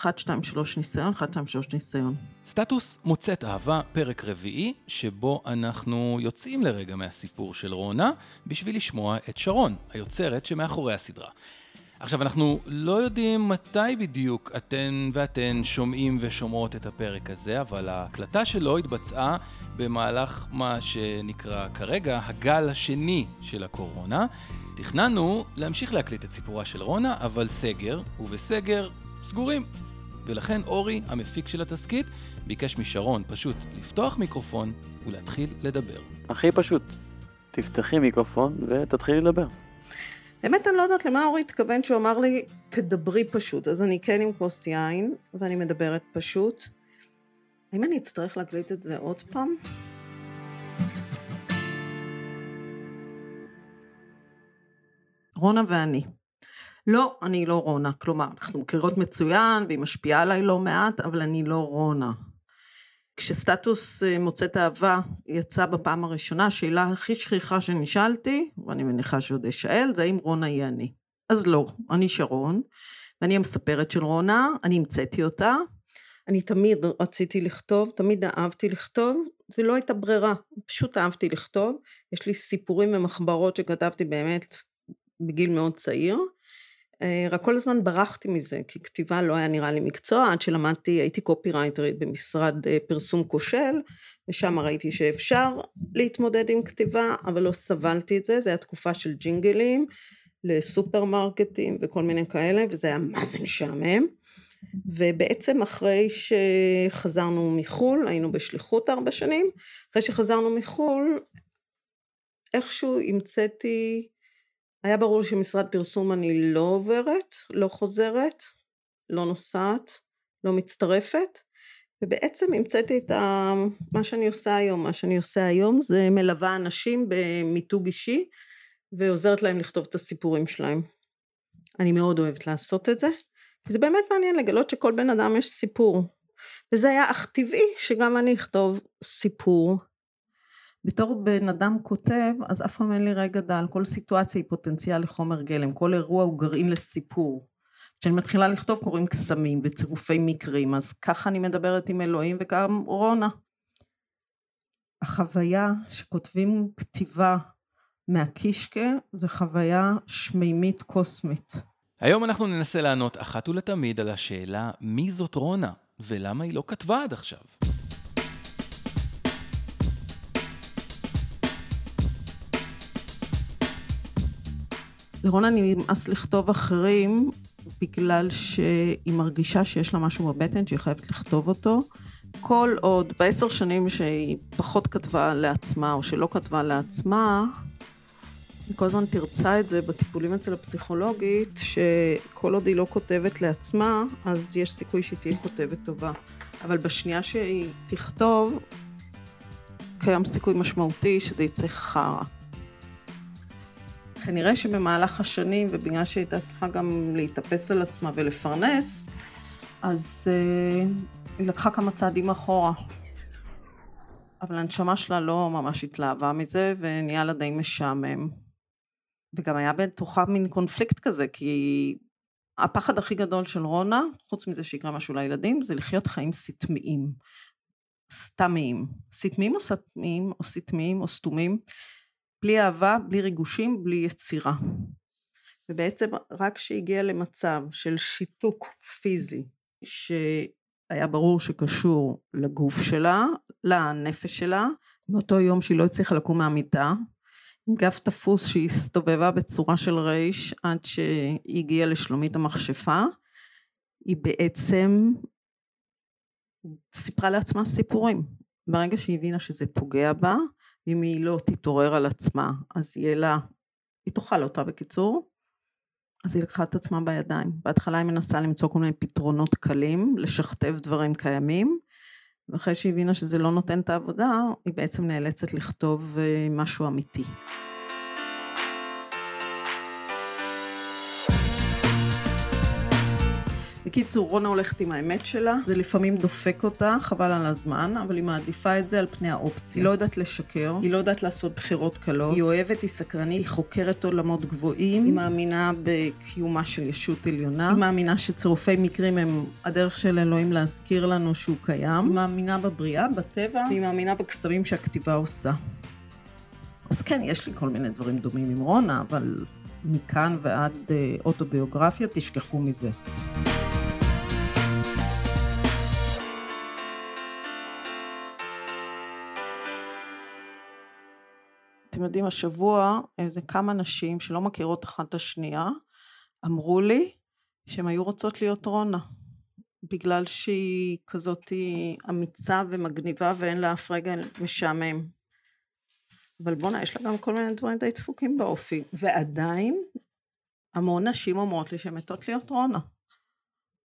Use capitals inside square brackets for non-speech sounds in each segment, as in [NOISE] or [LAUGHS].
אחת, שתיים, שלוש ניסיון, אחת, שתיים, שלוש ניסיון. סטטוס מוצאת אהבה, פרק רביעי, שבו אנחנו יוצאים לרגע מהסיפור של רונה, בשביל לשמוע את שרון, היוצרת שמאחורי הסדרה. עכשיו, אנחנו לא יודעים מתי בדיוק אתן ואתן שומעים ושומעות את הפרק הזה, אבל ההקלטה שלו התבצעה במהלך מה שנקרא כרגע הגל השני של הקורונה. תכננו להמשיך להקליט את סיפורה של רונה, אבל סגר, ובסגר סגורים. ולכן אורי, המפיק של התסכית, ביקש משרון פשוט לפתוח מיקרופון ולהתחיל לדבר. הכי פשוט, תפתחי מיקרופון ותתחילי לדבר. באמת אני לא יודעת למה אורי התכוון שהוא אמר לי, תדברי פשוט. אז אני כן עם כוס יין, ואני מדברת פשוט. האם אני אצטרך להקליט את זה עוד פעם? רונה ואני. לא, אני לא רונה. כלומר, אנחנו מכירות מצוין, והיא משפיעה עליי לא מעט, אבל אני לא רונה. כשסטטוס אה, מוצאת אהבה יצא בפעם הראשונה, השאלה הכי שכיחה שנשאלתי, ואני מניחה שעוד אשאל, זה האם רונה היא אני. אז לא, אני שרון, ואני המספרת של רונה, אני המצאתי אותה. אני תמיד רציתי לכתוב, תמיד אהבתי לכתוב, זה לא הייתה ברירה, פשוט אהבתי לכתוב. יש לי סיפורים ומחברות שכתבתי באמת בגיל מאוד צעיר. אה, רק כל הזמן ברחתי מזה, כי כתיבה לא היה נראה לי מקצוע, עד שלמדתי, הייתי קופירייטרית במשרד אה, פרסום כושל, ושם ראיתי שאפשר להתמודד עם כתיבה, אבל לא סבלתי את זה, זה היה תקופה של ג'ינגלים, לסופרמרקטים וכל מיני כאלה, וזה היה מה זה משעמם. ובעצם אחרי שחזרנו מחו"ל, היינו בשליחות ארבע שנים, אחרי שחזרנו מחו"ל, איכשהו המצאתי היה ברור שמשרד פרסום אני לא עוברת, לא חוזרת, לא נוסעת, לא מצטרפת, ובעצם המצאתי את ה... מה שאני עושה היום. מה שאני עושה היום זה מלווה אנשים במיתוג אישי, ועוזרת להם לכתוב את הסיפורים שלהם. אני מאוד אוהבת לעשות את זה, כי זה באמת מעניין לגלות שכל בן אדם יש סיפור. וזה היה אך טבעי שגם אני אכתוב סיפור. בתור בן אדם כותב, אז אף פעם אין לי רגע דל, כל סיטואציה היא פוטנציאל לחומר גלם, כל אירוע הוא גרעין לסיפור. כשאני מתחילה לכתוב קוראים קסמים וצירופי מקרים, אז ככה אני מדברת עם אלוהים וגם רונה. החוויה שכותבים כתיבה מהקישקה זה חוויה שמימית קוסמית. היום אנחנו ננסה לענות אחת ולתמיד על השאלה מי זאת רונה ולמה היא לא כתבה עד עכשיו. לרונה נמאס לכתוב אחרים בגלל שהיא מרגישה שיש לה משהו בבטן שהיא חייבת לכתוב אותו. כל עוד בעשר שנים שהיא פחות כתבה לעצמה או שלא כתבה לעצמה, היא כל הזמן תרצה את זה בטיפולים אצל הפסיכולוגית, שכל עוד היא לא כותבת לעצמה, אז יש סיכוי שהיא תהיה כותבת טובה. אבל בשנייה שהיא תכתוב, קיים סיכוי משמעותי שזה יצא חרא. כנראה שבמהלך השנים, ובגלל שהיא הייתה צריכה גם להתאפס על עצמה ולפרנס, אז uh, היא לקחה כמה צעדים אחורה. אבל הנשמה שלה לא ממש התלהבה מזה, ונהיה לה די משעמם. וגם היה בתוכה מין קונפליקט כזה, כי הפחד הכי גדול של רונה, חוץ מזה שיקרה משהו לילדים, זה לחיות חיים סתמיים. סתמיים. סתמיים או סתמיים, או סתמיים, או סתומים. בלי אהבה, בלי ריגושים, בלי יצירה. ובעצם רק כשהגיע למצב של שיתוק פיזי, שהיה ברור שקשור לגוף שלה, לנפש שלה, מאותו יום שהיא לא הצליחה לקום מהמיטה, עם גב תפוס שהיא הסתובבה בצורה של רייש עד שהיא הגיעה לשלומית המכשפה, היא בעצם סיפרה לעצמה סיפורים. ברגע שהיא הבינה שזה פוגע בה, אם היא לא תתעורר על עצמה, אז יהיה לה, היא תאכל אותה בקיצור, אז היא לקחה את עצמה בידיים. בהתחלה היא מנסה למצוא כל מיני פתרונות קלים, לשכתב דברים קיימים, ואחרי שהיא הבינה שזה לא נותן את העבודה, היא בעצם נאלצת לכתוב אה, משהו אמיתי. בקיצור, רונה הולכת עם האמת שלה, זה לפעמים דופק אותה, חבל על הזמן, אבל היא מעדיפה את זה על פני האופציה. היא לא יודעת לשקר, היא לא יודעת לעשות בחירות קלות, היא אוהבת, היא סקרנית, היא חוקרת עולמות גבוהים, היא מאמינה בקיומה של ישות עליונה, היא מאמינה שצירופי מקרים הם הדרך של אלוהים להזכיר לנו שהוא קיים, היא מאמינה בבריאה, בטבע, והיא מאמינה בקסמים שהכתיבה עושה. אז כן, יש לי כל מיני דברים דומים עם רונה, אבל מכאן ועד אה, אוטוביוגרפיה, תשכחו מזה. אתם יודעים, השבוע איזה כמה נשים שלא מכירות אחת את השנייה, אמרו לי שהן היו רוצות להיות רונה. בגלל שהיא כזאת אמיצה ומגניבה ואין לה אף רגע משעמם. אבל בואנה, יש לה גם כל מיני דברים די דפוקים באופי. ועדיין, המון נשים אומרות לי שהן מתות להיות רונה.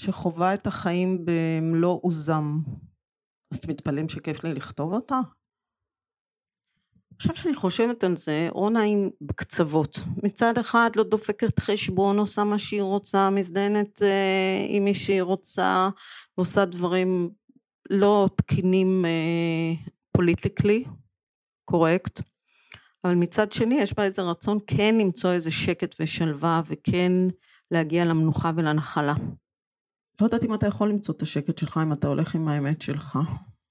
שחווה את החיים במלוא עוזם. אז אתם מתפלאים שכיף לי לכתוב אותה? עכשיו שאני חושבת על זה, רונה היא בקצוות. מצד אחד לא דופקת חשבון, עושה מה שהיא רוצה, מזדיינת אה, עם מי שהיא רוצה, ועושה דברים לא תקינים פוליטיקלי, אה, קורקט. אבל מצד שני יש בה איזה רצון כן למצוא איזה שקט ושלווה וכן להגיע למנוחה ולנחלה. לא יודעת אם אתה יכול למצוא את השקט שלך אם אתה הולך עם האמת שלך.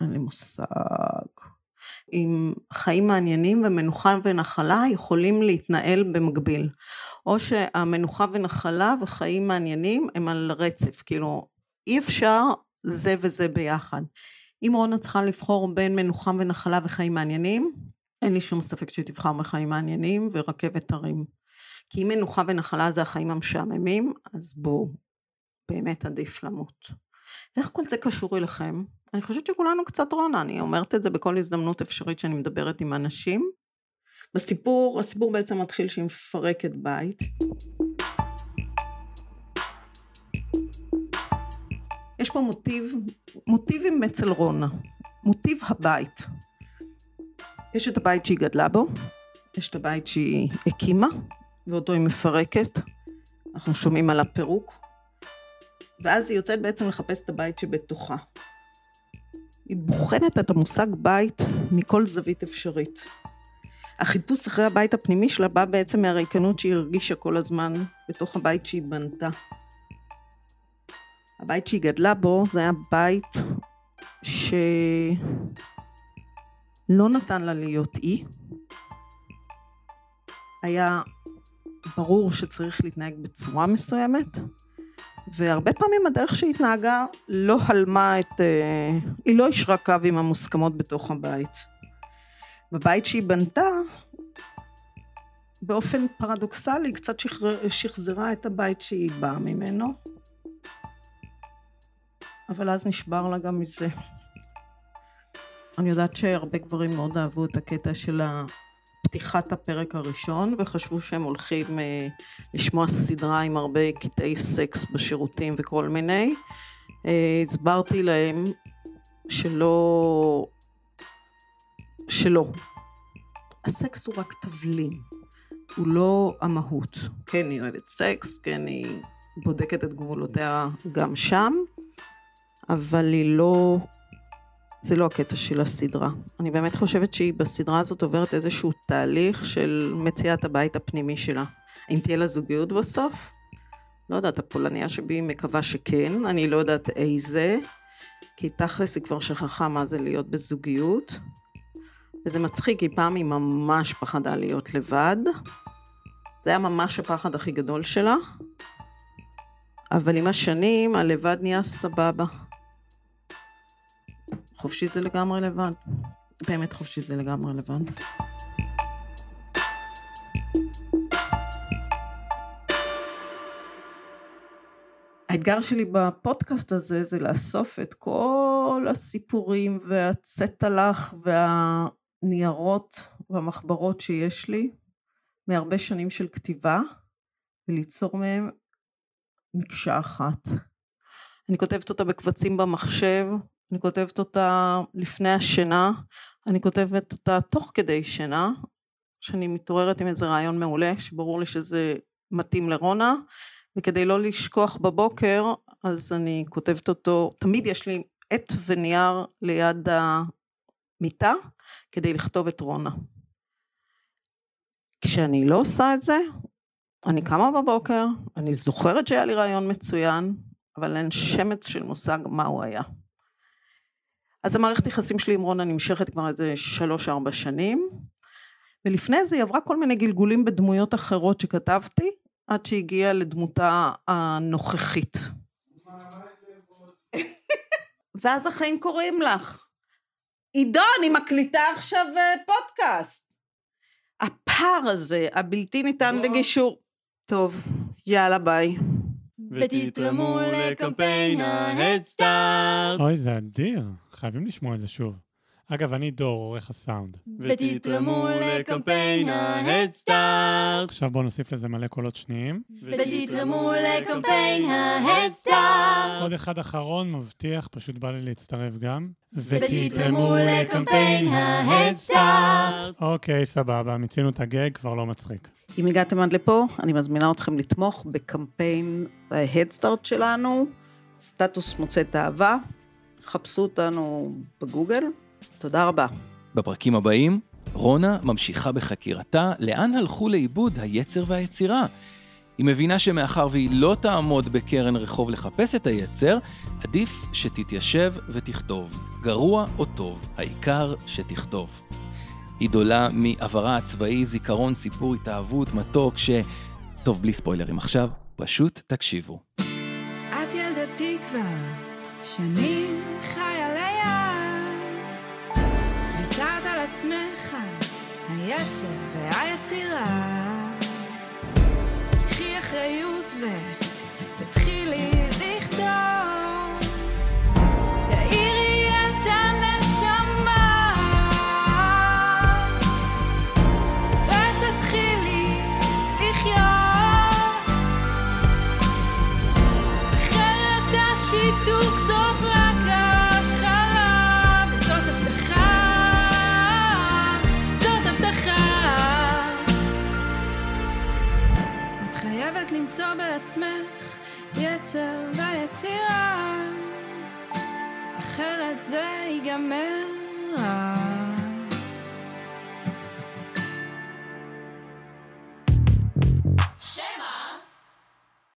אין לי מושג. עם חיים מעניינים ומנוחה ונחלה יכולים להתנהל במקביל. או שהמנוחה ונחלה וחיים מעניינים הם על רצף, כאילו אי אפשר זה וזה ביחד. אם רונה צריכה לבחור בין מנוחה ונחלה וחיים מעניינים, אין לי שום ספק שהיא תבחר בחיים מעניינים ורכבת הרים. כי אם מנוחה ונחלה זה החיים המשעממים, אז בואו, באמת עדיף למות. ואיך כל זה קשור אליכם? אני חושבת שכולנו קצת רונה, אני אומרת את זה בכל הזדמנות אפשרית שאני מדברת עם אנשים. בסיפור, הסיפור בעצם מתחיל שהיא מפרקת בית. יש פה מוטיב, מוטיבים אצל רונה, מוטיב הבית. יש את הבית שהיא גדלה בו, יש את הבית שהיא הקימה, ואותו היא מפרקת. אנחנו שומעים על הפירוק. ואז היא יוצאת בעצם לחפש את הבית שבתוכה. היא בוחנת את המושג בית מכל זווית אפשרית. החיפוש אחרי הבית הפנימי שלה בא בעצם מהריקנות שהיא הרגישה כל הזמן בתוך הבית שהיא בנתה. הבית שהיא גדלה בו זה היה בית שלא נתן לה להיות אי. היה ברור שצריך להתנהג בצורה מסוימת, והרבה פעמים הדרך שהיא התנהגה לא הלמה את... אה, היא לא ישרה קו עם המוסכמות בתוך הבית. בבית שהיא בנתה, באופן פרדוקסלי קצת שחרר, שחזרה את הבית שהיא באה ממנו, אבל אז נשבר לה גם מזה. אני יודעת שהרבה גברים מאוד אהבו את הקטע של פתיחת הפרק הראשון וחשבו שהם הולכים אה, לשמוע סדרה עם הרבה קטעי סקס בשירותים וכל מיני. אה, הסברתי להם שלא... שלא. הסקס הוא רק תבלין, הוא לא המהות. כן, היא אוהבת סקס, כן, היא בודקת את גבולותיה גם שם, אבל היא לא זה לא הקטע של הסדרה. אני באמת חושבת שהיא בסדרה הזאת עוברת איזשהו תהליך של מציאת הבית הפנימי שלה. אם תהיה לה זוגיות בסוף? לא יודעת, הפולניה שבי מקווה שכן, אני לא יודעת איזה, כי תכלס היא כבר שכחה מה זה להיות בזוגיות. וזה מצחיק, כי פעם היא ממש פחדה להיות לבד. זה היה ממש הפחד הכי גדול שלה. אבל עם השנים הלבד נהיה סבבה. חופשי זה לגמרי לבד. באמת חופשי זה לגמרי לבד. האתגר שלי בפודקאסט הזה זה לאסוף את כל הסיפורים והצטלח והניירות והמחברות שיש לי מהרבה שנים של כתיבה וליצור מהם מקשה אחת. אני כותבת אותה בקבצים במחשב, אני כותבת אותה לפני השינה, אני כותבת אותה תוך כדי שינה, שאני מתעוררת עם איזה רעיון מעולה, שברור לי שזה מתאים לרונה, וכדי לא לשכוח בבוקר, אז אני כותבת אותו, תמיד יש לי עט ונייר ליד המיטה, כדי לכתוב את רונה. כשאני לא עושה את זה, אני קמה בבוקר, אני זוכרת שהיה לי רעיון מצוין, אבל אין שמץ של מושג מה הוא היה. אז המערכת יחסים שלי עם רונה נמשכת כבר איזה שלוש-ארבע שנים, ולפני זה היא עברה כל מיני גלגולים בדמויות אחרות שכתבתי, עד שהגיעה לדמותה הנוכחית. [LAUGHS] ואז החיים קוראים לך. עידו, אני מקליטה עכשיו אה, פודקאסט. הפער הזה, הבלתי ניתן לגישור. טוב, יאללה ביי. ותתרמו לקמפיין ההדסטארט. אוי, זה אדיר. חייבים לשמוע את זה שוב. אגב, אני דור, עורך הסאונד. ותתרמו לקמפיין ההדסטארט. עכשיו בואו נוסיף לזה מלא קולות שניים. ותתרמו לקמפיין ההדסטארט. עוד אחד אחרון, מבטיח, פשוט בא לי להצטרף גם. ותתרמו לקמפיין ההדסטארט. אוקיי, סבבה, מיצינו את הגג, כבר לא מצחיק. אם הגעתם עד לפה, אני מזמינה אתכם לתמוך בקמפיין ההדסטארט שלנו, סטטוס מוצאת אהבה. חפשו אותנו בגוגל. תודה רבה. בפרקים הבאים, רונה ממשיכה בחקירתה לאן הלכו לאיבוד היצר והיצירה. היא מבינה שמאחר והיא לא תעמוד בקרן רחוב לחפש את היצר, עדיף שתתיישב ותכתוב. גרוע או טוב, העיקר שתכתוב. היא דולה מעברה הצבאי, זיכרון, סיפור, התאהבות, מתוק, ש... טוב, בלי ספוילרים עכשיו, פשוט תקשיבו. את ילדתי כבר, שנים אחריות ותתחילי man.